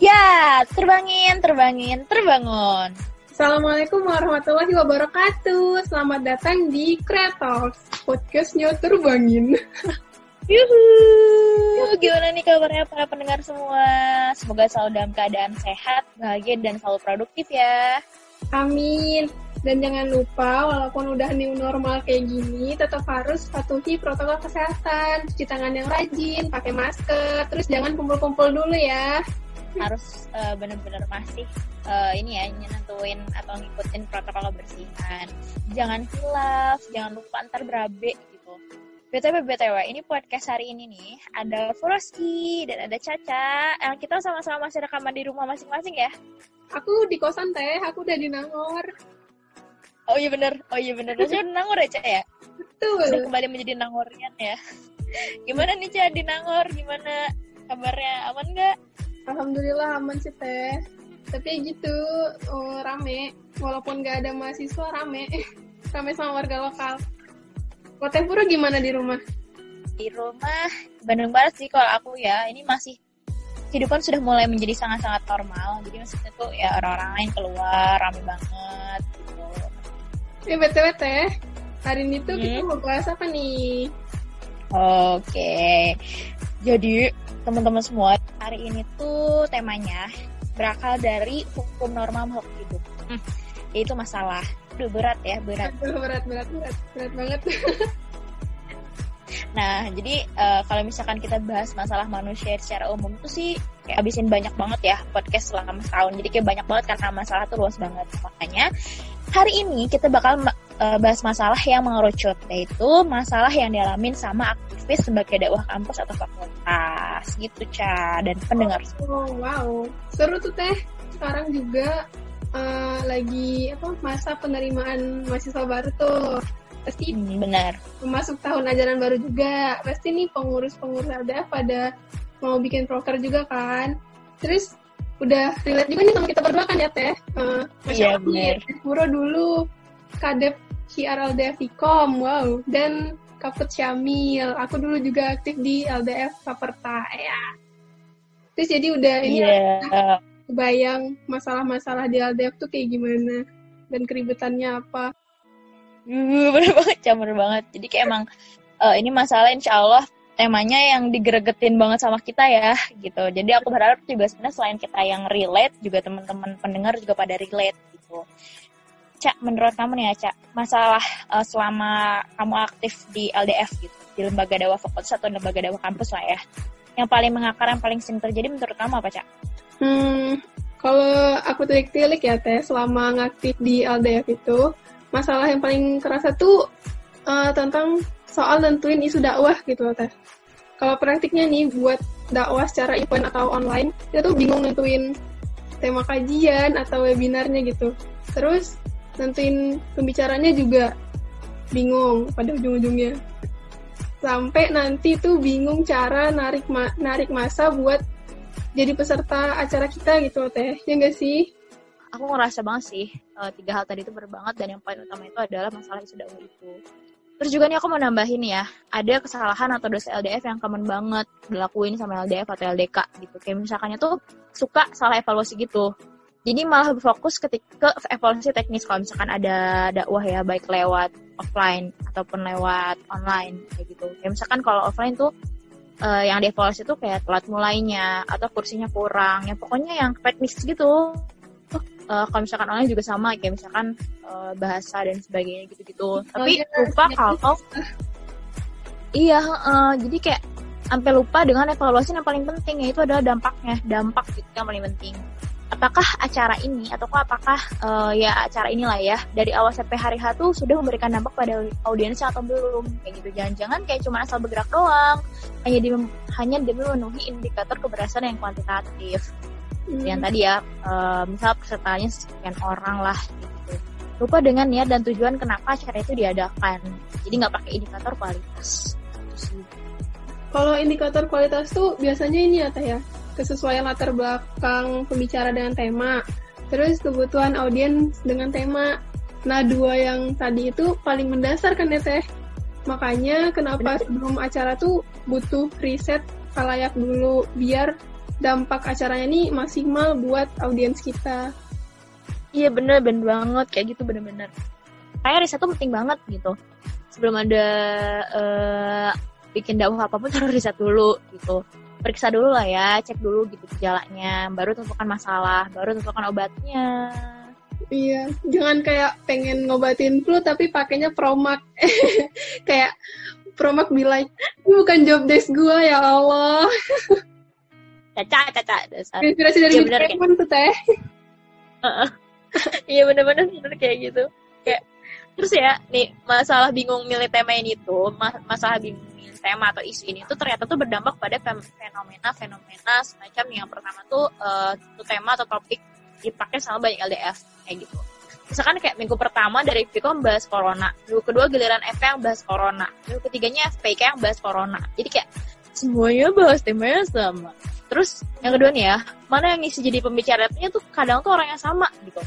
Ya, terbangin, terbangin, terbangun. Assalamualaikum warahmatullahi wabarakatuh. Selamat datang di Kreatox, podcastnya terbangin. Yuhu, gimana nih kabarnya para pendengar semua? Semoga selalu dalam keadaan sehat, bahagia, dan selalu produktif ya. Amin. Dan jangan lupa, walaupun udah new normal kayak gini, tetap harus patuhi protokol kesehatan, cuci tangan yang rajin, pakai masker, terus jangan kumpul-kumpul dulu ya harus uh, benar-benar masih uh, ini ya nyentuhin atau ngikutin protokol kebersihan. Jangan hilaf, jangan lupa antar berabe gitu. BTW BTW ini podcast hari ini nih ada Froski dan ada Caca. Yang kita sama-sama masih rekaman di rumah masing-masing ya. Aku di kosan teh, aku udah di Nangor. Oh iya bener, oh iya bener. Di Nangor ya Cak ya? Betul. Sudah kembali menjadi Nangorian ya. Gimana nih Cak di Nangor? Gimana kabarnya? Aman nggak? Alhamdulillah aman sih teh. Tapi gitu oh, rame, walaupun gak ada mahasiswa rame, rame sama warga lokal. Kok teh Pura gimana di rumah? Di rumah Bandung Barat sih kalau aku ya. Ini masih kehidupan sudah mulai menjadi sangat-sangat normal. Jadi maksudnya tuh ya orang-orang lain keluar rame banget gitu. Ya btw teh, hari ini tuh hmm. kita mau bahas apa nih? Oke, jadi teman-teman semua, hari ini tuh temanya berakal dari hukum normal makhluk hidup. Hmm, yaitu masalah. Aduh berat ya, berat. Aduh, berat, berat, berat, berat banget. nah, jadi uh, kalau misalkan kita bahas masalah manusia secara umum tuh sih kayak abisin banyak banget ya podcast selama setahun. Jadi kayak banyak banget karena masalah tuh luas banget. Makanya hari ini kita bakal uh, bahas masalah yang mengerucut, yaitu masalah yang dialamin sama aktivis sebagai dakwah kampus atau fakultas gitu Ca dan pendengar. Oh, wow, seru tuh teh. Sekarang juga uh, lagi apa masa penerimaan mahasiswa baru tuh. Pasti hmm, benar. Masuk tahun ajaran baru juga. Pasti nih pengurus-pengurus ada pada mau bikin proker juga kan. Terus udah relate juga nih sama kita berdua kan ya teh. Uh, iya benar. Puro dulu kadep KRLDF Vkom, wow. Dan Kaput Syamil. Aku dulu juga aktif di LDF Saperta ya. Terus jadi udah ini yeah. kebayang masalah-masalah di LDF tuh kayak gimana dan keributannya apa. Uh, bener banget, camer banget. Jadi kayak emang uh, ini masalah insya Allah temanya yang digeregetin banget sama kita ya gitu. Jadi aku berharap juga sebenarnya selain kita yang relate juga teman-teman pendengar juga pada relate gitu. Cak, menurut kamu nih ya, Cak, masalah uh, selama kamu aktif di LDF gitu, di lembaga dakwah fakultas atau lembaga dakwah kampus lah ya, yang paling mengakar, yang paling sering terjadi menurut kamu apa, Cak? Hmm, kalau aku tilik-tilik ya, Teh, selama ngaktif di LDF itu, masalah yang paling kerasa tuh uh, tentang soal nentuin isu dakwah gitu Teh. Kalau praktiknya nih buat dakwah secara event atau online, kita tuh bingung nentuin tema kajian atau webinarnya gitu. Terus nentuin pembicaranya juga bingung pada ujung-ujungnya. Sampai nanti tuh bingung cara narik ma narik masa buat jadi peserta acara kita gitu teh. Ya enggak sih? Aku ngerasa banget sih uh, tiga hal tadi itu berbanget dan yang paling utama itu adalah masalah isu dakwah itu. Terus juga nih aku mau nambahin ya, ada kesalahan atau dosa LDF yang common banget dilakuin sama LDF atau LDK gitu. Kayak misalkannya tuh suka salah evaluasi gitu jadi malah berfokus ketika evaluasi teknis kalau misalkan ada dakwah ya baik lewat offline ataupun lewat online kayak gitu. Kayak misalkan kalau offline tuh uh, yang dievaluasi tuh kayak telat mulainya atau kursinya kurang. Ya pokoknya yang teknis gitu. Uh, kalau misalkan online juga sama kayak misalkan uh, bahasa dan sebagainya gitu-gitu. Tapi oh, iya, lupa iya. kalau iya uh, jadi kayak sampai lupa dengan evaluasi yang paling penting yaitu adalah dampaknya. Dampak gitu yang paling penting apakah acara ini atau apakah uh, ya acara inilah ya dari awal sampai hari H tuh sudah memberikan dampak pada audiensnya atau belum kayak gitu. Jangan-jangan kayak cuma asal bergerak doang hanya di hanya demi memenuhi indikator keberhasilan yang kuantitatif. Hmm. yang tadi ya uh, misal pesertanya sekian orang lah gitu. Lupa dengan niat dan tujuan kenapa acara itu diadakan. Jadi nggak pakai indikator kualitas. Kalau indikator kualitas tuh biasanya ini ya teh ya kesesuaian latar belakang pembicara dengan tema, terus kebutuhan audiens dengan tema. Nah, dua yang tadi itu paling mendasar kan ya Teh? Makanya kenapa sebelum acara tuh butuh riset kalayak dulu biar dampak acaranya ini maksimal buat audiens kita. Iya bener bener banget kayak gitu bener-bener. Kayak riset tuh penting banget gitu. Sebelum ada uh, bikin dakwah apa pun harus riset dulu gitu. Periksa dulu lah ya, cek dulu gitu gejalanya, baru tentukan masalah, baru tentukan obatnya. Iya, jangan kayak pengen ngobatin flu tapi pakainya Promax. kayak Promax bilang, ini bukan job desk gue ya Allah. caca, caca, dasar. Inspirasi dari ya, bener, kayak... tuh teh. Iya bener-bener bener kayak gitu. Kayak terus ya nih masalah bingung milih tema ini tuh masalah bingung milih tema atau isu ini tuh ternyata tuh berdampak pada fenomena-fenomena semacam yang pertama tuh uh, tema atau topik dipakai sama banyak LDF kayak gitu. Misalkan kayak minggu pertama dari Viko bahas corona, minggu kedua giliran FP yang bahas corona, minggu ketiganya FPK yang bahas corona. Jadi kayak semuanya bahas temanya sama. Terus yang kedua nih ya, mana yang ngisi jadi pembicaranya tuh kadang tuh orang yang sama gitu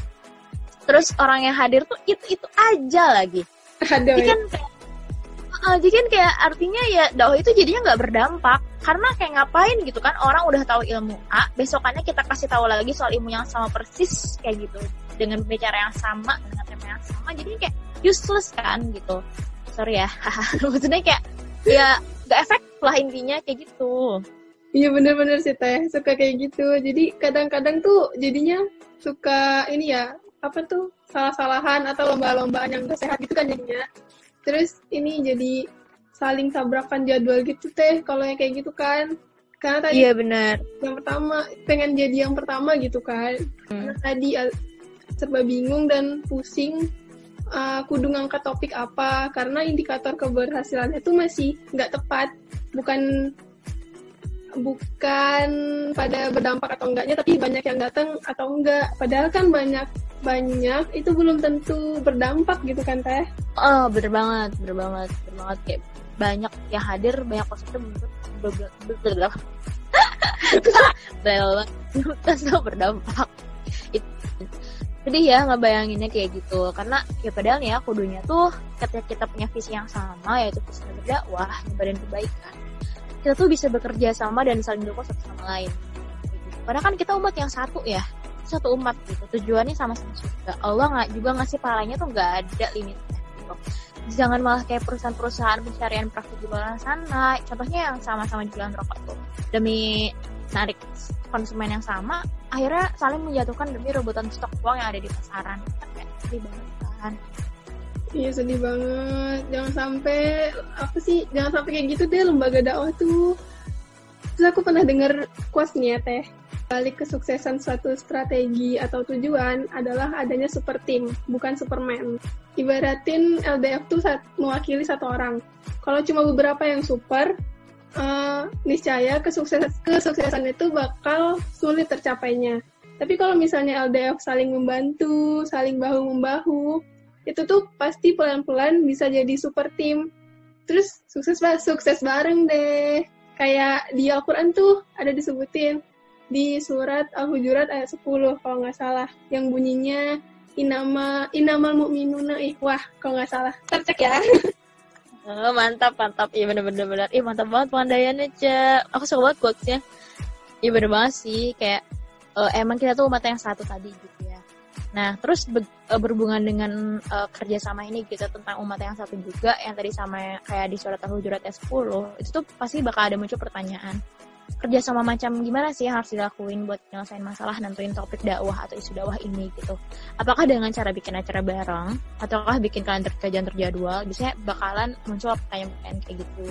terus orang yang hadir tuh itu itu aja lagi. Aduh, jadi kan kayak uh, jadi kan kayak artinya ya dakwah itu jadinya nggak berdampak. Karena kayak ngapain gitu kan orang udah tahu ilmu A besokannya kita kasih tahu lagi soal ilmu yang sama persis kayak gitu. Dengan bicara yang sama dengan tema yang sama jadi kayak useless kan gitu. Sorry ya maksudnya kayak ya nggak efektif lah intinya kayak gitu. Iya bener-bener sih teh. Suka kayak gitu. Jadi kadang-kadang tuh jadinya suka ini ya apa tuh salah-salahan atau lomba-lombaan yang gak sehat gitu kan jadinya. Terus ini jadi saling tabrakan jadwal gitu teh kalau yang kayak gitu kan. Karena tadi iya benar. yang pertama pengen jadi yang pertama gitu kan. Hmm. karena tadi uh, serba bingung dan pusing uh, kudu ngangkat topik apa. Karena indikator keberhasilannya itu masih nggak tepat. Bukan bukan pada berdampak atau enggaknya tapi banyak yang datang atau enggak. Padahal kan banyak banyak itu belum tentu berdampak gitu kan teh? Oh bener banget bener banget bener banget. Kayak banyak yang hadir banyak positif belum belum berdampak. Jadi ya ngebayanginnya kayak gitu. Karena ya padahal ya kudunya tuh ketika kita punya visi yang sama yaitu visi berdakwah nyebarin kebaikan kita tuh bisa bekerja sama dan saling dukung satu sama lain. Padahal kan kita umat yang satu ya satu umat gitu tujuannya sama-sama juga Allah nggak juga ngasih pahalanya tuh nggak ada limitnya gitu. jangan malah kayak perusahaan-perusahaan pencarian profit di luar sana contohnya yang sama-sama jualan rokok tuh demi narik konsumen yang sama akhirnya saling menjatuhkan demi rebutan stok uang yang ada di pasaran kan sedih banget kan Iya sedih banget. Jangan sampai apa sih? Jangan sampai kayak gitu deh lembaga dakwah tuh. Terus aku pernah dengar quotes nih ya teh balik kesuksesan suatu strategi atau tujuan adalah adanya super team, bukan superman. Ibaratin LDF tuh mewakili satu orang. Kalau cuma beberapa yang super, uh, niscaya kesuksesan, kesuksesan itu bakal sulit tercapainya. Tapi kalau misalnya LDF saling membantu, saling bahu-membahu, itu tuh pasti pelan-pelan bisa jadi super team. Terus sukses sukses bareng deh. Kayak di Al-Quran tuh ada disebutin, di surat Al-Hujurat ayat 10 kalau nggak salah. Yang bunyinya inama inamal mu'minuna wah kalau nggak salah. Tercek ya. Oh, mantap mantap. Iya bener bener bener. Ih mantap banget pengendaliannya cek aku suka banget quotesnya. Iya bener banget sih. Kayak uh, emang kita tuh umat yang satu tadi gitu ya. Nah terus be uh, berhubungan dengan uh, kerjasama ini gitu tentang umat yang satu juga yang tadi sama kayak di surat Al-Hujurat ayat 10 itu tuh pasti bakal ada muncul pertanyaan kerja sama macam gimana sih yang harus dilakuin buat nyelesain masalah nentuin topik dakwah atau isu dakwah ini gitu. Apakah dengan cara bikin acara bareng ataukah bikin kalender kajian terjadwal? Biasanya bakalan muncul pertanyaan-pertanyaan kayak gitu.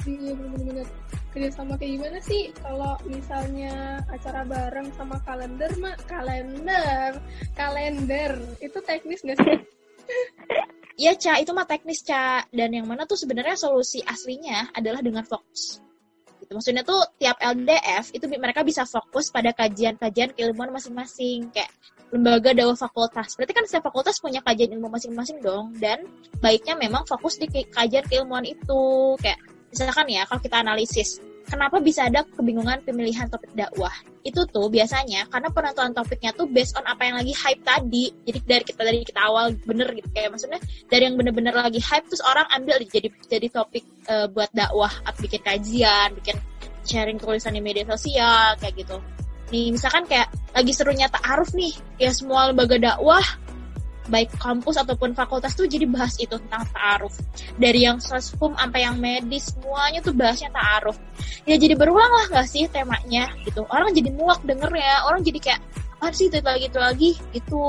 Iya benar-benar kerja sama kayak gimana sih kalau misalnya acara bareng sama kalender mah kalender kalender itu teknis gak sih? Iya, Ca, itu mah teknis, Ca. Dan yang mana tuh sebenarnya solusi aslinya adalah dengan fokus gitu. Maksudnya tuh tiap LDF itu mereka bisa fokus pada kajian-kajian keilmuan masing-masing kayak lembaga dakwah fakultas. Berarti kan setiap fakultas punya kajian ilmu masing-masing dong dan baiknya memang fokus di kajian keilmuan itu kayak misalkan ya kalau kita analisis kenapa bisa ada kebingungan pemilihan topik dakwah? Itu tuh biasanya karena penentuan topiknya tuh based on apa yang lagi hype tadi. Jadi dari kita dari kita awal bener gitu kayak maksudnya dari yang bener-bener lagi hype terus orang ambil jadi jadi topik uh, buat dakwah, bikin kajian, bikin sharing tulisan di media sosial kayak gitu nih misalkan kayak lagi serunya ta'aruf nih ya semua lembaga dakwah baik kampus ataupun fakultas tuh jadi bahas itu tentang ta'aruf. Dari yang sosum sampai yang medis semuanya tuh bahasnya ta'aruf. Ya jadi berulang lah gak sih temanya gitu. Orang jadi muak denger ya orang jadi kayak apa sih itu lagi itu lagi? Gitu.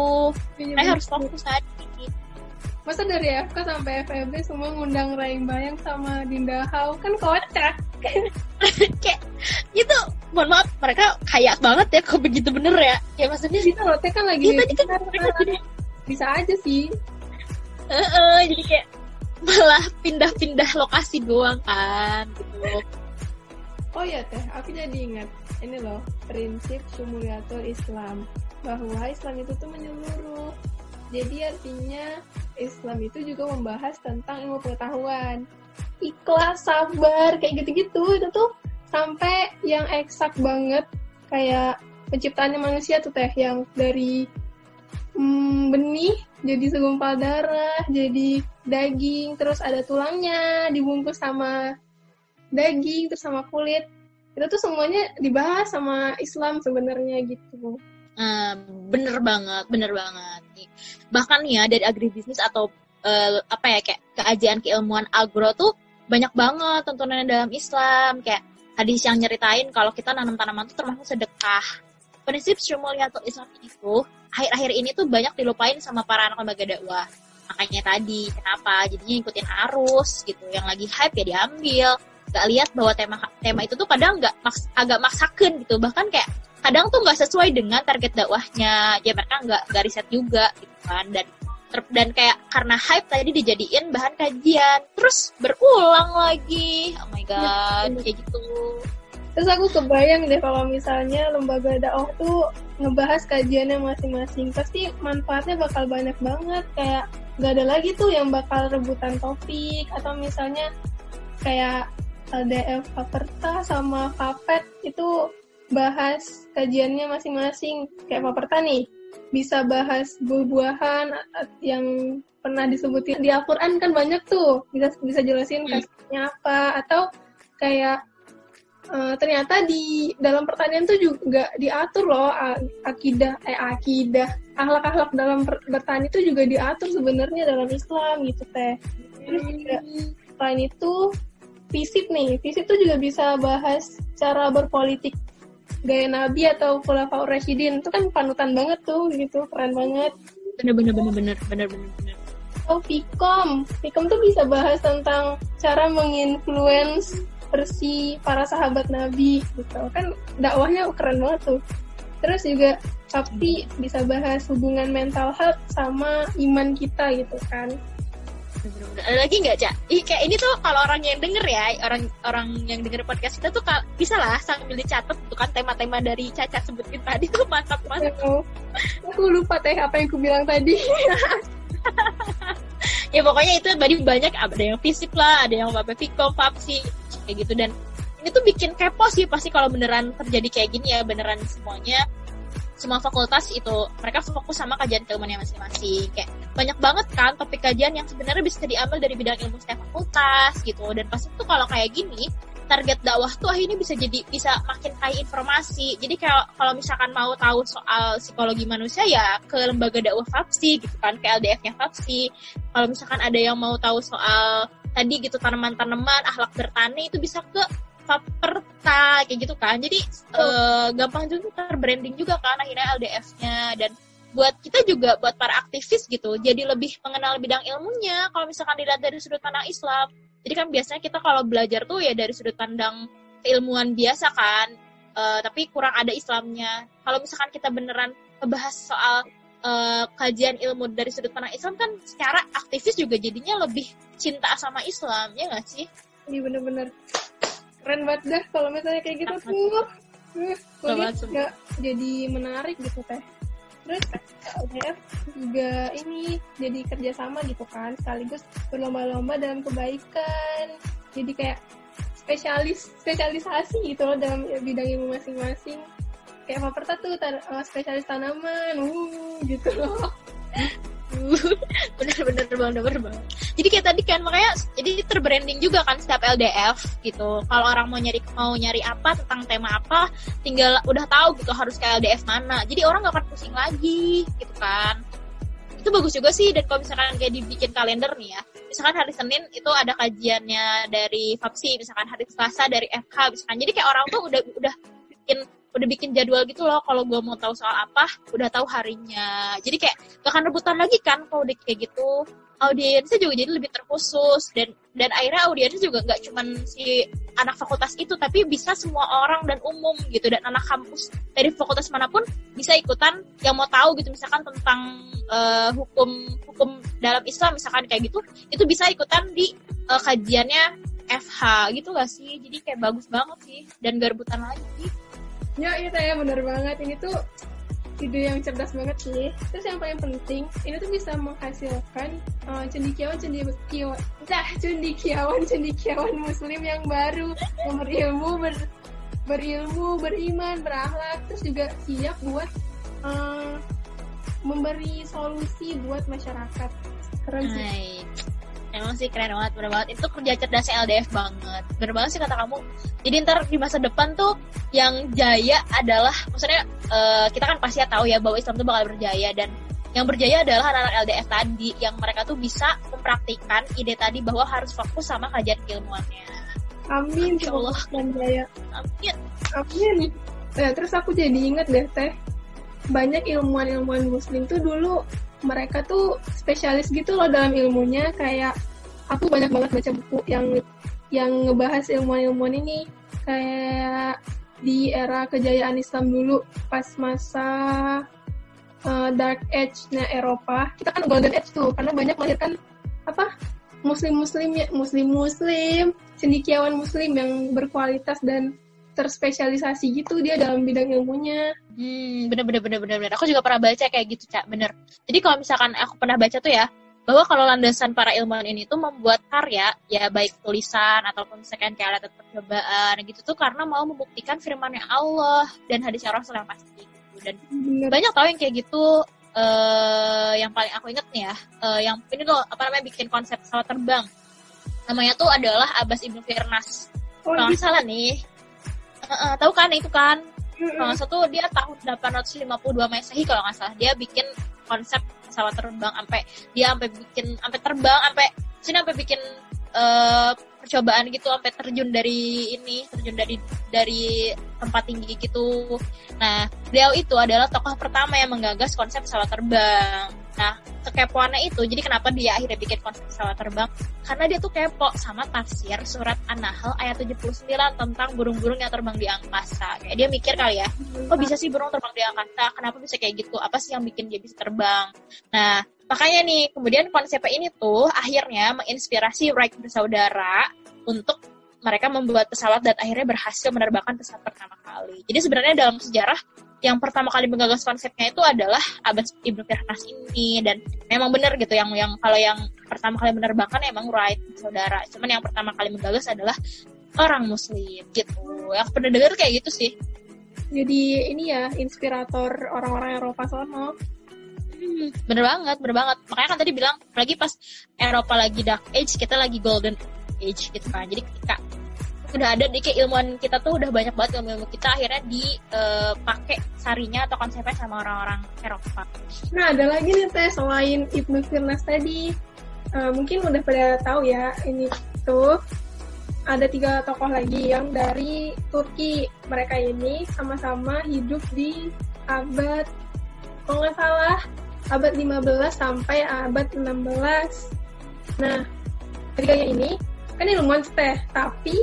Kayak harus fokus tadi masa dari FK sampai FEB semua ngundang Raing Bayang sama Dinda Hau? Kan kocak. Kayak itu mohon maaf mereka kaya banget ya kok begitu bener ya. Ya maksudnya kita loh kan lagi ya, tadi kan mereka jadi bisa aja sih. Uh, uh, jadi kayak malah pindah-pindah lokasi doang kan gitu. Oh ya teh aku jadi ingat ini loh prinsip sumuliatul Islam bahwa Islam itu tuh menyeluruh. Jadi artinya Islam itu juga membahas tentang ilmu pengetahuan. Ikhlas sabar kayak gitu-gitu. Itu tuh sampai yang eksak banget kayak penciptaannya manusia tuh teh yang dari hmm, benih jadi segumpal darah jadi daging terus ada tulangnya dibungkus sama daging terus sama kulit. Itu tuh semuanya dibahas sama Islam sebenarnya gitu. Uh, bener banget bener banget bahkan ya dari agribisnis atau uh, apa ya kayak keajian keilmuan agro tuh banyak banget tontonan dalam Islam. Kayak hadis yang nyeritain kalau kita nanam tanaman itu termasuk sedekah prinsip syumuliyatul Islam itu akhir-akhir ini tuh banyak dilupain sama para anak lembaga dakwah. Makanya tadi kenapa jadinya ikutin arus gitu. Yang lagi hype ya diambil. Gak lihat bahwa tema tema itu tuh kadang nggak maks, agak maksakan gitu. Bahkan kayak kadang tuh nggak sesuai dengan target dakwahnya. Ya mereka nggak nggak riset juga gitu kan. Dan dan kayak karena hype tadi dijadiin bahan kajian terus berulang lagi oh my god kayak gitu terus aku kebayang deh kalau misalnya lembaga dakwah tuh ngebahas kajiannya masing-masing. Pasti manfaatnya bakal banyak banget. Kayak gak ada lagi tuh yang bakal rebutan topik. Atau misalnya kayak LDF Paperta sama Papet itu bahas kajiannya masing-masing. Kayak Paperta nih bisa bahas buah-buahan yang pernah disebutin di Al-Quran kan banyak tuh. Bisa bisa jelasin hmm. kasihnya apa. Atau kayak uh, ternyata di dalam pertanian tuh juga diatur loh akidah eh akidah akhlak-akhlak dalam bertani itu juga diatur sebenarnya dalam Islam gitu teh. Terus juga selain itu fisip nih. Fisip tuh juga bisa bahas cara berpolitik. Gaya Nabi atau Khulafaur Rashidin itu kan panutan banget tuh gitu. Keren banget. Bener bener bener bener bener bener bener. Oh Fikom. Fikom tuh bisa bahas tentang cara menginfluence versi para sahabat Nabi gitu kan dakwahnya keren banget tuh terus juga tapi bisa bahas hubungan mental health sama iman kita gitu kan ada lagi nggak cak? Ih, kayak ini tuh kalau orang yang denger ya, orang orang yang denger podcast kita tuh bisa lah sambil dicatat tuh kan tema-tema dari Caca sebutin tadi tuh mantap banget. Aku lupa teh apa yang aku bilang tadi. ya pokoknya itu tadi banyak ada yang fisik lah, ada yang apa Viko, Papsi, kayak gitu. Dan ini tuh bikin kepo sih pasti kalau beneran terjadi kayak gini ya beneran semuanya. Semua fakultas itu mereka fokus sama kajian keilmuannya masing-masing. Kayak banyak banget kan topik kajian yang sebenarnya bisa diambil dari bidang ilmu setiap fakultas gitu. Dan pasti tuh kalau kayak gini target dakwah tuh akhirnya bisa jadi bisa makin kaya informasi. Jadi kalau kalau misalkan mau tahu soal psikologi manusia ya ke lembaga dakwah FAPSI gitu kan ke LDF-nya FAPSI. Kalau misalkan ada yang mau tahu soal tadi gitu tanaman-tanaman akhlak bertani itu bisa ke Paperta kayak gitu kan. Jadi oh. uh, gampang juga terbranding juga kan akhirnya LDF-nya dan buat kita juga buat para aktivis gitu jadi lebih mengenal bidang ilmunya. Kalau misalkan dilihat dari sudut pandang Islam jadi kan biasanya kita kalau belajar tuh ya dari sudut pandang keilmuan biasa kan uh, tapi kurang ada Islamnya. Kalau misalkan kita beneran ngebahas soal uh, kajian ilmu dari sudut pandang Islam kan secara aktivis juga jadinya lebih cinta sama Islam ya nggak sih? Iya bener-bener keren banget dah kalau misalnya kayak gitu tuh. Uh, nggak jadi menarik gitu teh. Terus LDF juga ini jadi kerjasama gitu kan sekaligus berlomba-lomba dalam kebaikan. Jadi kayak spesialis spesialisasi gitu loh dalam bidang ilmu masing-masing kayak Faperta tuh uh, spesialis tanaman. Uh, gitu loh. Bener-bener bener banget jadi kayak tadi kan makanya jadi terbranding juga kan setiap LDF gitu. Kalau orang mau nyari mau nyari apa tentang tema apa tinggal udah tahu gitu harus ke LDF mana. Jadi orang nggak akan pusing lagi gitu kan. Itu bagus juga sih dan kalau misalkan kayak dibikin kalender nih ya. Misalkan hari Senin itu ada kajiannya dari FAPSI misalkan hari Selasa dari FH misalkan. Jadi kayak orang tuh udah udah bikin udah bikin jadwal gitu loh kalau gue mau tahu soal apa udah tahu harinya. Jadi kayak gak akan rebutan lagi kan kalau udah kayak gitu. Audiensnya juga jadi lebih terkhusus dan dan akhirnya audiensnya juga nggak cuman si anak fakultas itu tapi bisa semua orang dan umum gitu dan anak kampus dari fakultas mana pun bisa ikutan yang mau tahu gitu misalkan tentang uh, hukum hukum dalam Islam misalkan kayak gitu itu bisa ikutan di uh, kajiannya FH gitu gak sih? Jadi kayak bagus banget sih dan gak rebutan lagi ya iya ya bener banget. Ini tuh ide yang cerdas banget sih. Terus yang paling penting, ini tuh bisa menghasilkan uh, cendikiawan cendikiawan, nah cendikiawan cendikiawan muslim yang baru, yang berilmu, ber, berilmu, beriman, berakhlak, terus juga siap buat uh, memberi solusi buat masyarakat. Keren sih emang sih keren banget bener banget. Itu kerja cerdas LDF banget. Bener banget sih kata kamu. Jadi ntar di masa depan tuh yang jaya adalah maksudnya uh, kita kan pasti ya tahu ya bahwa Islam tuh bakal berjaya. Dan yang berjaya adalah anak-anak LDF tadi yang mereka tuh bisa mempraktikkan ide tadi bahwa harus fokus sama kajian ilmuannya amin ya Allah. Dan jaya. Amin. Amin. Nah, terus aku jadi inget deh teh. Banyak ilmuwan-ilmuwan muslim tuh dulu mereka tuh spesialis gitu loh dalam ilmunya kayak aku banyak banget baca buku yang yang ngebahas ilmuwan-ilmuwan ini. Kayak di era kejayaan Islam dulu pas masa uh, Dark Age-nya Eropa. Kita kan Golden Age tuh karena banyak melahirkan apa muslim-muslim ya muslim-muslim cendikiawan muslim yang berkualitas dan terspesialisasi gitu dia dalam bidang ilmunya. Hmm, bener bener bener bener bener. Aku juga pernah baca kayak gitu cak, bener. Jadi kalau misalkan aku pernah baca tuh ya, bahwa kalau landasan para ilmuwan ini tuh membuat karya, ya baik tulisan ataupun misalkan kayak alat percobaan gitu tuh karena mau membuktikan firmannya Allah dan hadis Rasul yang pasti gitu. Dan bener. banyak tau yang kayak gitu. Uh, yang paling aku inget nih ya, uh, yang ini tuh apa namanya bikin konsep pesawat terbang. Namanya tuh adalah Abbas Ibnu Firnas. Oh, kalau gitu. salah nih, uh, tahu kan itu kan? Kalau salah dia tahun 852 Masehi kalau nggak salah. Dia bikin konsep pesawat terbang sampai dia sampai bikin sampai terbang sampai sini sampai bikin uh, percobaan gitu sampai terjun dari ini terjun dari dari tempat tinggi gitu. Nah beliau itu adalah tokoh pertama yang menggagas konsep pesawat terbang Nah, kekepoannya itu, jadi kenapa dia akhirnya bikin konsep pesawat terbang? Karena dia tuh kepo sama tafsir surat An-Nahl ayat 79 tentang burung-burung yang terbang di angkasa. Kayak dia mikir kali ya, kok bisa sih burung terbang di angkasa? Kenapa bisa kayak gitu? Apa sih yang bikin dia bisa terbang? Nah, makanya nih, kemudian konsepnya ini tuh akhirnya menginspirasi Wright bersaudara untuk mereka membuat pesawat dan akhirnya berhasil menerbangkan pesawat pertama kali. Jadi sebenarnya dalam sejarah yang pertama kali menggagas konsepnya itu adalah Abbas Ibnu Firnas ini. Dan memang benar gitu yang yang kalau yang pertama kali menerbangkan emang Wright saudara. Cuman yang pertama kali menggagas adalah orang muslim gitu. Yang pernah dengar kayak gitu sih. Jadi ini ya inspirator orang-orang Eropa sono hmm, bener banget bener banget. Makanya kan tadi bilang lagi pas Eropa lagi dark age kita lagi golden age gitu kan. Jadi ketika udah ada di kayak ilmuwan kita tuh udah banyak banget ilmu-ilmu kita akhirnya dipakai uh, sarinya atau konsepnya sama orang-orang Eropa. Nah ada lagi nih teh selain Ibnu Firnas tadi. Uh, mungkin udah pada tahu ya ini tuh ada tiga tokoh lagi yang dari Turki. Mereka ini sama-sama hidup di abad kalau nggak salah abad 15 sampai abad 16 nah ketiganya ini kan ilmuwan teh tapi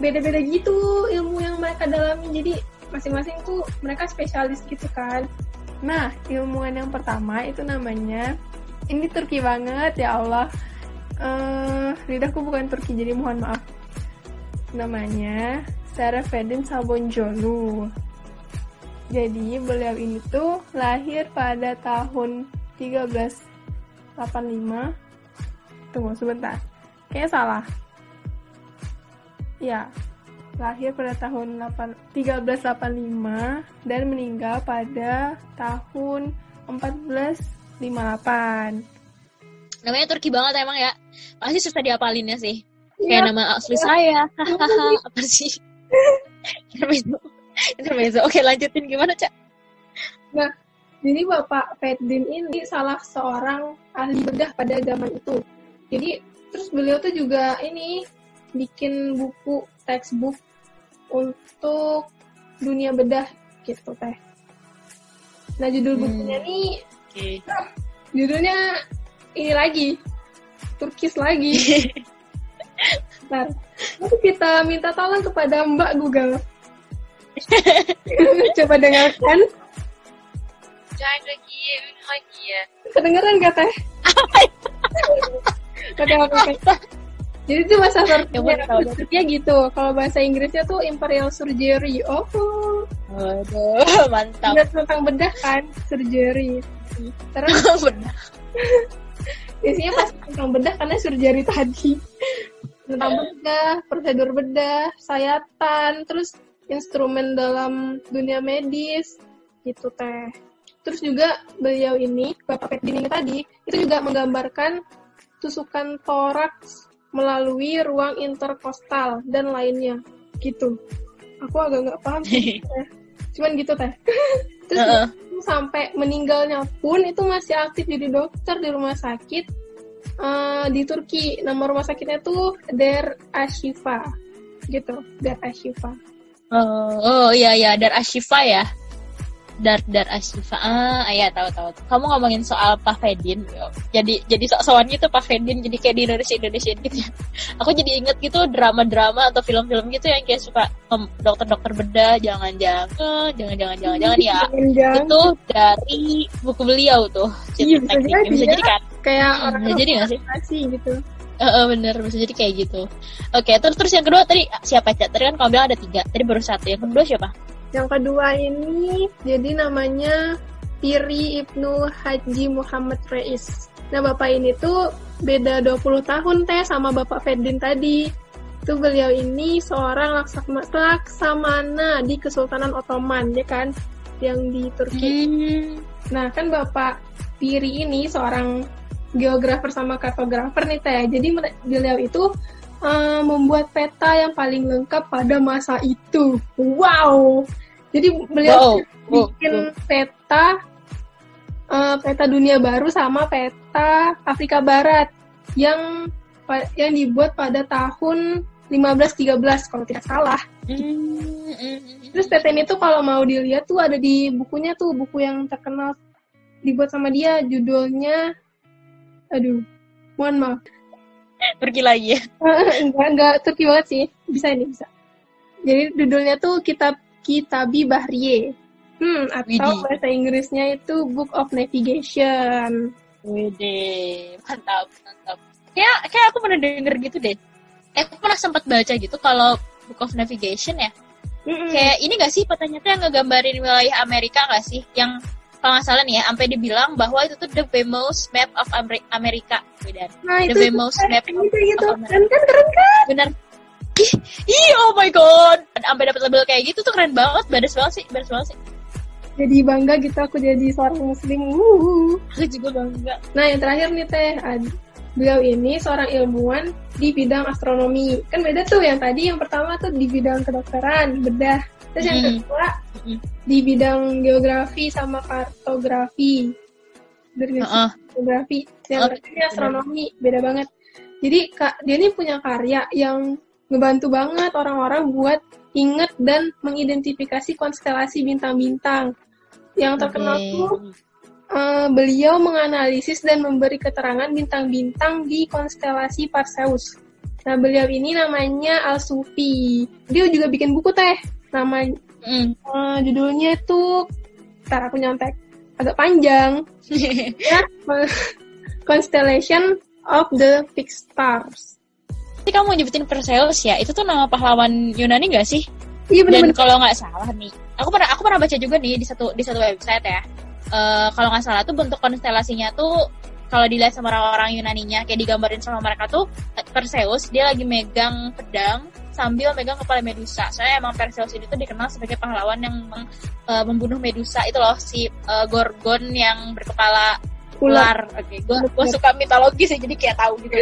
beda-beda gitu ilmu yang mereka dalami. Jadi masing-masing tuh mereka spesialis gitu kan. Nah ilmuwan yang pertama itu namanya ini Turki banget ya Allah. Uh, lidahku bukan Turki jadi mohon maaf. Namanya Sarah Fedin Sabonjolu. Jadi beliau ini tuh lahir pada tahun 1385 tunggu sebentar. Kayaknya salah Ya, lahir pada tahun 8, 1385 dan meninggal pada tahun 1458. namanya Turki banget emang ya. Pasti susah diapalinnya sih. Iya. kayak nama asli saya. Hahaha apa sih? Intermezzo intermezzo oke lanjutin gimana cak? Jadi Bapak Ferdin ini salah seorang ahli bedah pada zaman itu. Jadi terus beliau tuh juga ini bikin buku textbook untuk dunia bedah gitu teh. Nah judul Hmm. bukunya nih oke judulnya ini lagi Turkis lagi. Bentar. Nanti kita minta tolong kepada Mbak Google. Coba dengarkan. jangan lagi lagi ya Kedengeran gak teh? Oke oke. Jadi itu bahasa Ya. Turkinya gitu. Kalau bahasa Inggrisnya tuh Imperial Surgery. Oh, waduh mantap ingat tentang bedah kan? Surgery. Terus benar biasanya pas tentang bedah karena surgery tadi. Tentang bedah, prosedur bedah, sayatan, terus instrumen dalam dunia medis, gitu teh. Terus juga beliau ini, Bapak Ferdin ini tadi, itu juga menggambarkan tusukan toraks melalui ruang interkostal dan lainnya, gitu. Aku agak nggak paham, sih, cuman gitu teh. Terus Heeh. sampai meninggalnya pun itu masih aktif jadi dokter di rumah sakit eh, di Turki. Nama rumah sakitnya tuh Der Ashifa, gitu. Der Ashifa. Oh, oh iya iya Dar Ashifa ya. Dar Dar Ashifa. Ah, iya tahu tahu. Kamu ngomongin soal Pak Fedin. Jadi jadi sok-sokan gitu Pak Fedin jadi kayak di Indonesia Indonesia gitu ya. Aku jadi inget gitu drama-drama atau film-film gitu yang kayak suka dokter-dokter bedah jangan-jangan jangan-jangan jangan-jangan ya. Itu dari buku beliau tuh. Iya, bisa jadi Bisa ya. jadi kan? kayak Hmm, orang bisa jadi nggak sih? gitu. Eh, eh, bener bisa jadi kayak gitu. Oke, terus terus yang kedua tadi siapa Cak? Tadi kan kamu bilang ada tiga. Tadi baru satu. Yang kedua siapa? Yang kedua ini jadi namanya Piri Ibnu Haji Muhammad Reis. Nah, Bapak ini tuh beda 20 tahun teh sama Bapak Ferdin tadi. Itu beliau ini seorang laksama- laksamana di Kesultanan Ottoman, ya kan? Yang di Turki. Hmm. Nah, kan Bapak Piri ini seorang geografer sama kartografer nih teh. Jadi beliau itu eh, membuat peta yang paling lengkap pada masa itu. Wow. Jadi beliau Wow. bikin peta eh, peta dunia baru sama peta Afrika Barat yang yang dibuat pada tahun 1513 kalau tidak salah. Hmm. Terus peta ini tuh kalau mau dilihat tuh ada di bukunya tuh buku yang terkenal dibuat sama dia judulnya aduh mohon maaf pergi lagi ya. enggak enggak Turki banget sih bisa ini bisa jadi judulnya tuh kitab Kitabi Bahriye hmm atau Widih. bahasa Inggrisnya itu Book of Navigation Wede, mantap, mantap. Kayak kayak aku pernah denger gitu deh. Eh, aku pernah sempat baca gitu kalau Book of Navigation ya. Mm-mm. Kayak ini gak sih petanya tuh yang ngegambarin wilayah Amerika gak sih? Yang kalau nggak salah nih ya, sampai dibilang bahwa itu tuh the famous map of Ameri- Amerika. Benar. nah The itu famous map gitu gitu of kan kan keren kan Benar. Ih, ih, oh my god. Sampai dapat label kayak gitu tuh keren banget, badas banget sih, badas banget sih. jadi bangga gitu aku jadi seorang muslim Wuhu. Aku juga bangga. Nah, yang terakhir nih Teh, beliau ini seorang ilmuwan di bidang astronomi. Kan beda tuh yang tadi, yang pertama tuh di bidang kedokteran, bedah. Terus yang kedua Mm. di bidang geografi sama kartografi. Dari Heeh. geografi. Yang terakhir ini astronomi, beda banget. Jadi Kak, dia ini punya karya yang ngebantu banget orang-orang buat inget dan mengidentifikasi konstelasi bintang-bintang. Yang terkenal Oke. tuh eh, beliau menganalisis dan memberi keterangan bintang-bintang di konstelasi Perseus. Nah, beliau ini namanya Al-Sufi. Dia juga bikin buku teh. Nama Mm. eh, judulnya itu Ntar aku nyontek agak panjang. Ya, Constellation of the Fixed Stars. Tapi kamu nyebutin Perseus ya, itu tuh nama pahlawan Yunani gak sih? Iya Dan benar-benar. kalau nggak salah nih, aku pernah aku pernah baca juga nih di satu di satu website ya. Eh, kalau nggak salah tuh bentuk konstelasinya tuh kalau dilihat sama orang-orang Yunaninya kayak digambarin sama mereka tuh Perseus dia lagi megang pedang sambil megang kepala Medusa. Soalnya emang Perseus ini tuh dikenal sebagai pahlawan yang eh, membunuh Medusa itu loh si eh, Gorgon yang berkepala ular. Oke, okay. gue gue suka mitologi sih jadi kayak tahu gitu.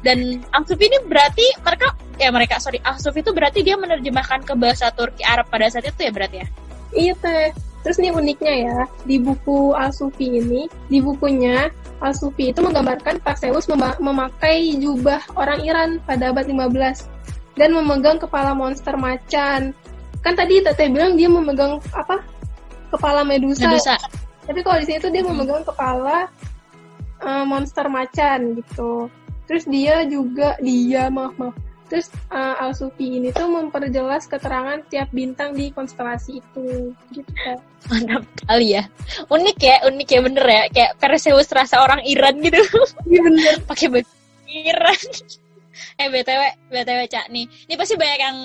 Dan Angsuf ini berarti mereka ya mereka sorry Angsuf itu berarti dia menerjemahkan ke bahasa Turki Arab pada saat itu ya berarti ya? Iya teh. Terus nih uniknya ya di buku Al-Sufi ini di bukunya Al-Sufi itu menggambarkan Perseus mem memakai jubah orang Iran pada abad 15 dan memegang kepala monster macan. Kan tadi Teteh bilang dia memegang apa? Kepala Medusa. Medusa. Tapi kalau di sini tuh dia memegang kepala uh, monster macan gitu. Terus dia juga dia maaf maaf. Terus uh, Al Sufi ini tuh memperjelas keterangan tiap bintang di konstelasi itu gitu kan. Mantap kali ya. Unik ya, unik ya bener ya. Kayak Perseus rasa orang Iran gitu. Iya bener. Pakai baju Iran. eh BTW, BTW Cak nih. Ini pasti banyak yang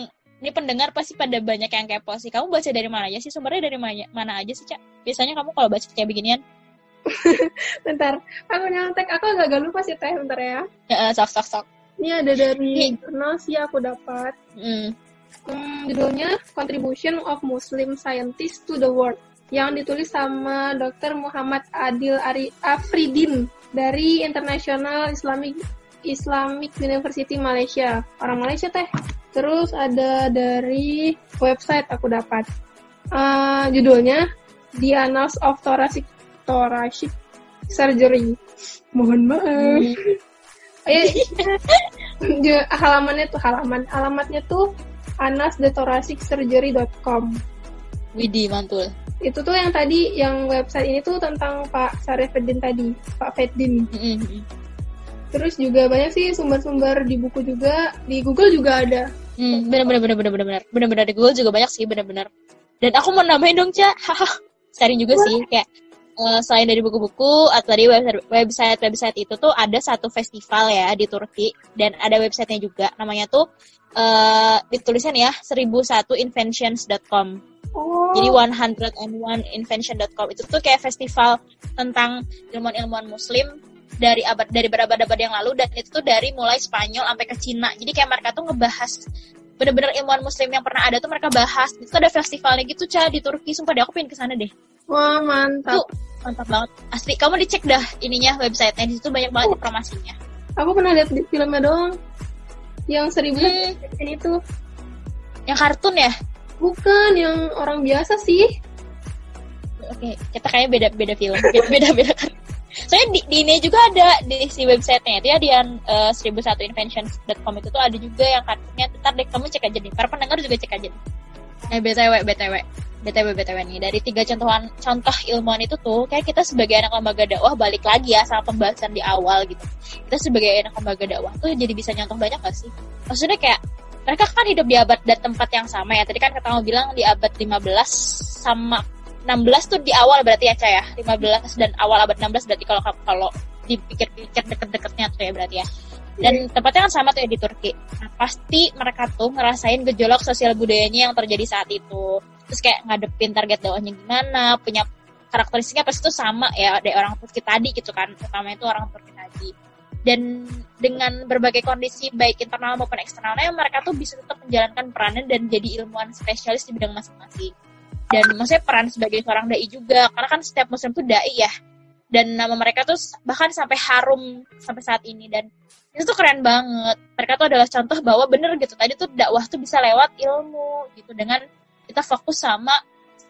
ini pendengar pasti pada banyak yang kepo sih. Kamu baca dari mana aja sih? Sumbernya dari mana, mana aja sih, Cak? Biasanya kamu kalau baca kayak beginian? bentar, aku nyontek. Aku agak lupa sih, Teh. Bentar ya. Ya, sok, sok, sok. Ini ada dari jurnal sih aku dapat. Hmm. Hmm, judulnya Contribution of Muslim Scientists to the World yang ditulis sama Dr. Muhammad Adil Ari Afridin dari International Islamic Islamic University Malaysia. Orang Malaysia teh. Terus ada dari website aku dapat. Uh, judulnya The Annals of Thoracic Thoracic Surgery. Mohon maaf. Hmm eh, halamannya tuh halaman. Alamatnya tuh anasdethoracicsurgery.com widi mantul. Itu tuh yang tadi yang website ini tuh tentang Pak Sarifuddin tadi Pak Fedin mm-hmm. terus juga banyak sih sumber-sumber di buku juga. Di Google juga ada. Hmm, bener benar-benar benar-benar benar benar di Google juga banyak sih benar-benar dan aku mau nambahin dong cak sering juga sih kayak uh, selain dari buku-buku atau dari website website itu tuh ada satu festival ya di Turki dan ada websitenya juga namanya tuh uh, ditulisnya ya 1001inventions.com. Oh. Jadi 101invention.com itu tuh kayak festival tentang ilmuwan-ilmuwan muslim dari abad dari berabad-abad yang lalu dan itu tuh dari mulai Spanyol sampai ke Cina. Jadi kayak mereka tuh ngebahas bener-bener ilmuwan muslim yang pernah ada tuh mereka bahas. Itu ada festivalnya gitu, Ca, di Turki. Sumpah deh, aku pengen ke sana deh. Wah, mantap. Tuh, mantap banget. Asli, kamu dicek dah ininya websitenya. Di situ banyak banget oh. informasinya. Aku pernah lihat di filmnya doang. Yang seribu hmm. ini tuh. Yang kartun ya? Bukan, yang orang biasa sih. Oke, kita kayaknya beda beda film, beda beda kan. Soalnya di, di ini juga ada di si websitenya itu ya di uh, 1001inventions.com itu tuh ada juga yang kartunya. Ntar deh kamu cek aja nih. Para pendengar juga cek aja nih. Eh btw btw btw btw nih. Dari tiga contohan contoh ilmuwan itu tuh kayak kita sebagai anak lembaga dakwah balik lagi ya sama pembahasan di awal gitu. Kita sebagai anak lembaga dakwah tuh jadi bisa nyontoh banyak gak sih? Maksudnya kayak mereka kan hidup di abad dan tempat yang sama ya. Tadi kan kamu bilang di abad 15 sama 16 tuh di awal berarti ya Cah ya? 15 dan awal abad 16 berarti kalau kalau dipikir-pikir deket-deketnya tuh ya berarti ya. Dan yeah. tempatnya kan sama tuh ya di Turki. Nah, pasti mereka tuh ngerasain gejolak sosial budayanya yang terjadi saat itu. Terus kayak ngadepin target dakwahnya gimana punya karakteristiknya pasti tuh sama ya ada orang Turki tadi gitu kan. Pertama itu orang Turki tadi. Dan dengan berbagai kondisi baik internal maupun eksternalnya mereka tuh bisa tetap menjalankan perannya dan jadi ilmuwan spesialis di bidang masing-masing dan maksudnya peran sebagai seorang dai juga karena kan setiap muslim tuh dai ya. Dan nama mereka tuh bahkan sampai harum sampai saat ini. Dan itu tuh keren banget. Mereka tuh adalah contoh bahwa bener gitu tadi tuh dakwah tuh bisa lewat ilmu gitu dengan kita fokus sama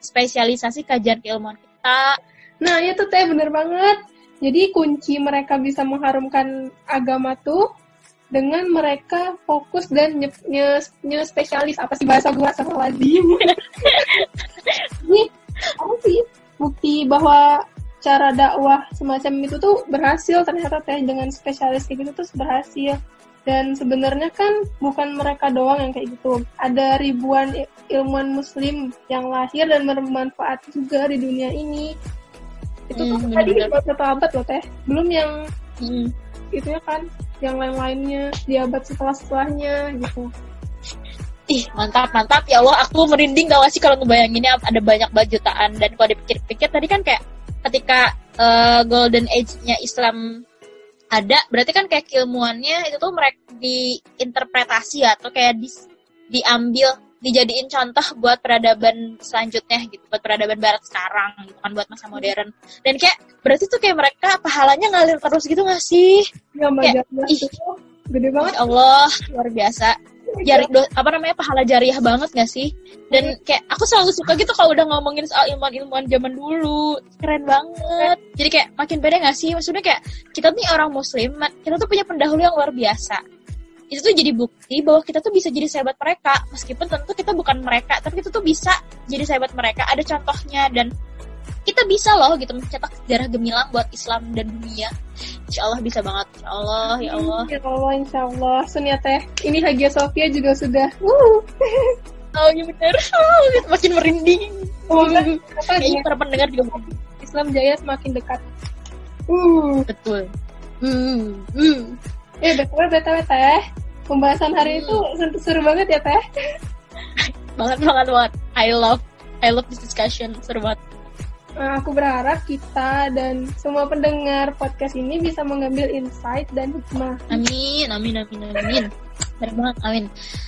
spesialisasi kajian keilmuan kita. Nah itu teh bener banget. Jadi kunci mereka bisa mengharumkan agama tuh dengan mereka fokus dan nye, nye, nye spesialis. Apa sih bahasa gue sama lagi ini apa sih? Bukti bahwa cara dakwah semacam itu tuh berhasil. Ternyata teh dengan spesialis kayak gitu tuh berhasil. Dan sebenarnya kan bukan mereka doang yang kayak gitu. Ada ribuan ilmuwan muslim yang lahir dan bermanfaat juga di dunia ini. Itu tuh hmm, tadi satu abad loh teh. Belum yang hmm. itu ya kan yang lain-lainnya di abad setelah-setelahnya gitu. Ih, mantap, mantap. Ya Allah, aku merinding gak sih kalau ngebayanginnya ada banyak jutaan. Dan kalau dipikir-pikir tadi kan kayak ketika uh, golden age-nya Islam ada, berarti kan kayak keilmuannya itu tuh mereka diinterpretasi atau kayak di, diambil, dijadiin contoh buat peradaban selanjutnya gitu buat peradaban barat sekarang gitu kan buat masa modern. Dan kayak berarti tuh kayak mereka pahalanya ngalir terus gitu gak sih? Ya, Kayak, ih. itu gede banget. Masya Allah luar biasa. Jari do- apa namanya pahala jariah banget gak sih? Dan kayak aku selalu suka gitu kalau udah ngomongin soal ilmuwan-ilmuwan zaman dulu. Keren banget. Jadi kayak makin beda gak sih? Maksudnya kayak kita nih orang muslim kita tuh punya pendahulu yang luar biasa itu tuh jadi bukti bahwa kita tuh bisa jadi sahabat mereka meskipun tentu kita bukan mereka tapi kita tuh bisa jadi sahabat mereka ada contohnya dan kita bisa loh gitu mencetak sejarah gemilang buat Islam dan dunia Insya Allah bisa banget Insya Allah ya Allah Ya Allah, insya Allah. Sun ya teh. Ini Hagia Sophia juga sudah. Uh, Oh iya bener, oh, makin merinding. semoga apa Kayaknya ya, para pendengar juga merinding. Islam Jaya semakin dekat. Uh, Betul. Hmm, hmm. eh betul betul teh. Pembahasan hari Hmm. itu seru, seru banget ya teh. Banget banget banget. I love, I love this discussion. Seru banget. Nah, aku berharap kita dan semua pendengar podcast ini bisa mengambil insight dan hikmah. Amin, amin, amin, amin. Bener banget, amin.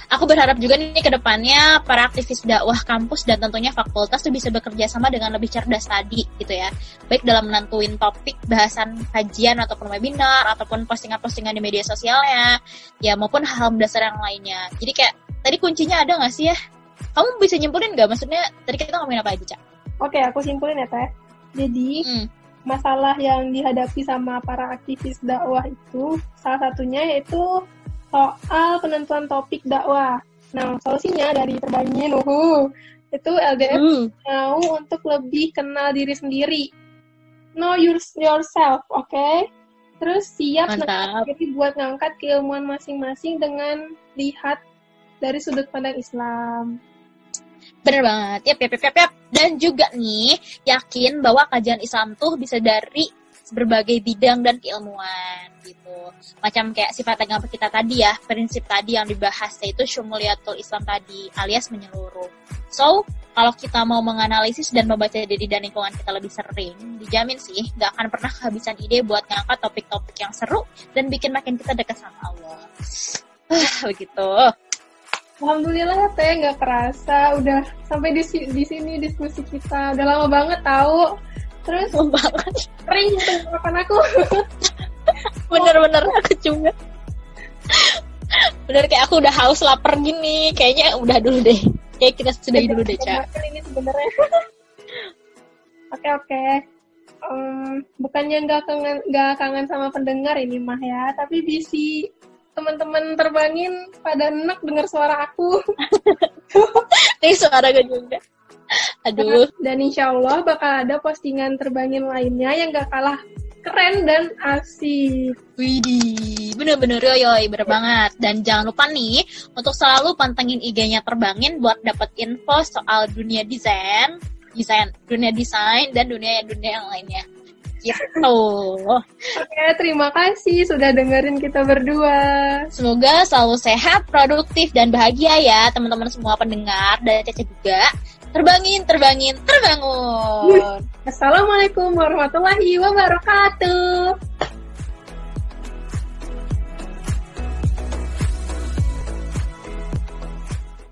Aku berharap juga nih ke depannya para aktivis dakwah kampus dan tentunya fakultas tuh bisa bekerja sama dengan lebih cerdas tadi gitu ya. Baik dalam menentuin topik bahasan kajian ataupun webinar ataupun postingan-postingan di media sosialnya ya maupun hal-hal mendasar yang lainnya. Jadi kayak tadi kuncinya ada nggak sih ya? Kamu bisa nyimpulin nggak? Maksudnya tadi kita ngomongin apa aja, Cak? Oke, aku simpulin ya teh. Jadi Hmm. masalah yang dihadapi sama para aktivis dakwah itu salah satunya yaitu soal penentuan topik dakwah. Nah, solusinya dari terbangin, uhu, itu LDF Hmm. mau untuk lebih kenal diri sendiri. Know your- yourself, oke? Terus siap diri buat ngangkat keilmuan masing-masing dengan lihat dari sudut pandang Islam. Bener banget, yap, yap, yap, yap, yap. Dan juga nih, yakin bahwa kajian Islam tuh bisa dari berbagai bidang dan keilmuan gitu. Macam kayak sifat agama kita tadi ya, prinsip tadi yang dibahas yaitu syumuliatul Islam tadi, alias menyeluruh. So, kalau kita mau menganalisis dan membaca diri dan lingkungan kita lebih sering, dijamin sih nggak akan pernah kehabisan ide buat ngangkat topik-topik yang seru dan bikin makin kita dekat sama Allah. Ah, begitu. Alhamdulillah ya teh nggak kerasa udah sampai di, di sini diskusi kita udah lama banget tahu terus banget. kering tenggorokan aku Bener-bener aku juga. Bener kayak aku udah haus lapar gini. Kayaknya udah dulu deh. Kayak kita sudahi dulu deh, Cak. Ini sebenarnya oke oke Em, bukannya nggak kangen nggak kangen sama pendengar ini mah ya tapi bisi teman-teman terbangin pada enak dengar suara aku Ini suara gue juga. Aduh. dan insya Allah bakal ada postingan terbangin lainnya yang gak kalah keren dan asik Widih, bener-bener yoyoy, bener banget. Dan jangan lupa nih, untuk selalu pantengin IG-nya Terbangin buat dapet info soal dunia desain, desain, dunia desain, dan dunia dunia yang lainnya. Gitu. Oke, terima kasih sudah dengerin kita berdua. Semoga selalu sehat, produktif, dan bahagia ya teman-teman semua pendengar dan Caca juga. Terbangin, terbangin, terbangun. Assalamualaikum warahmatullahi wabarakatuh.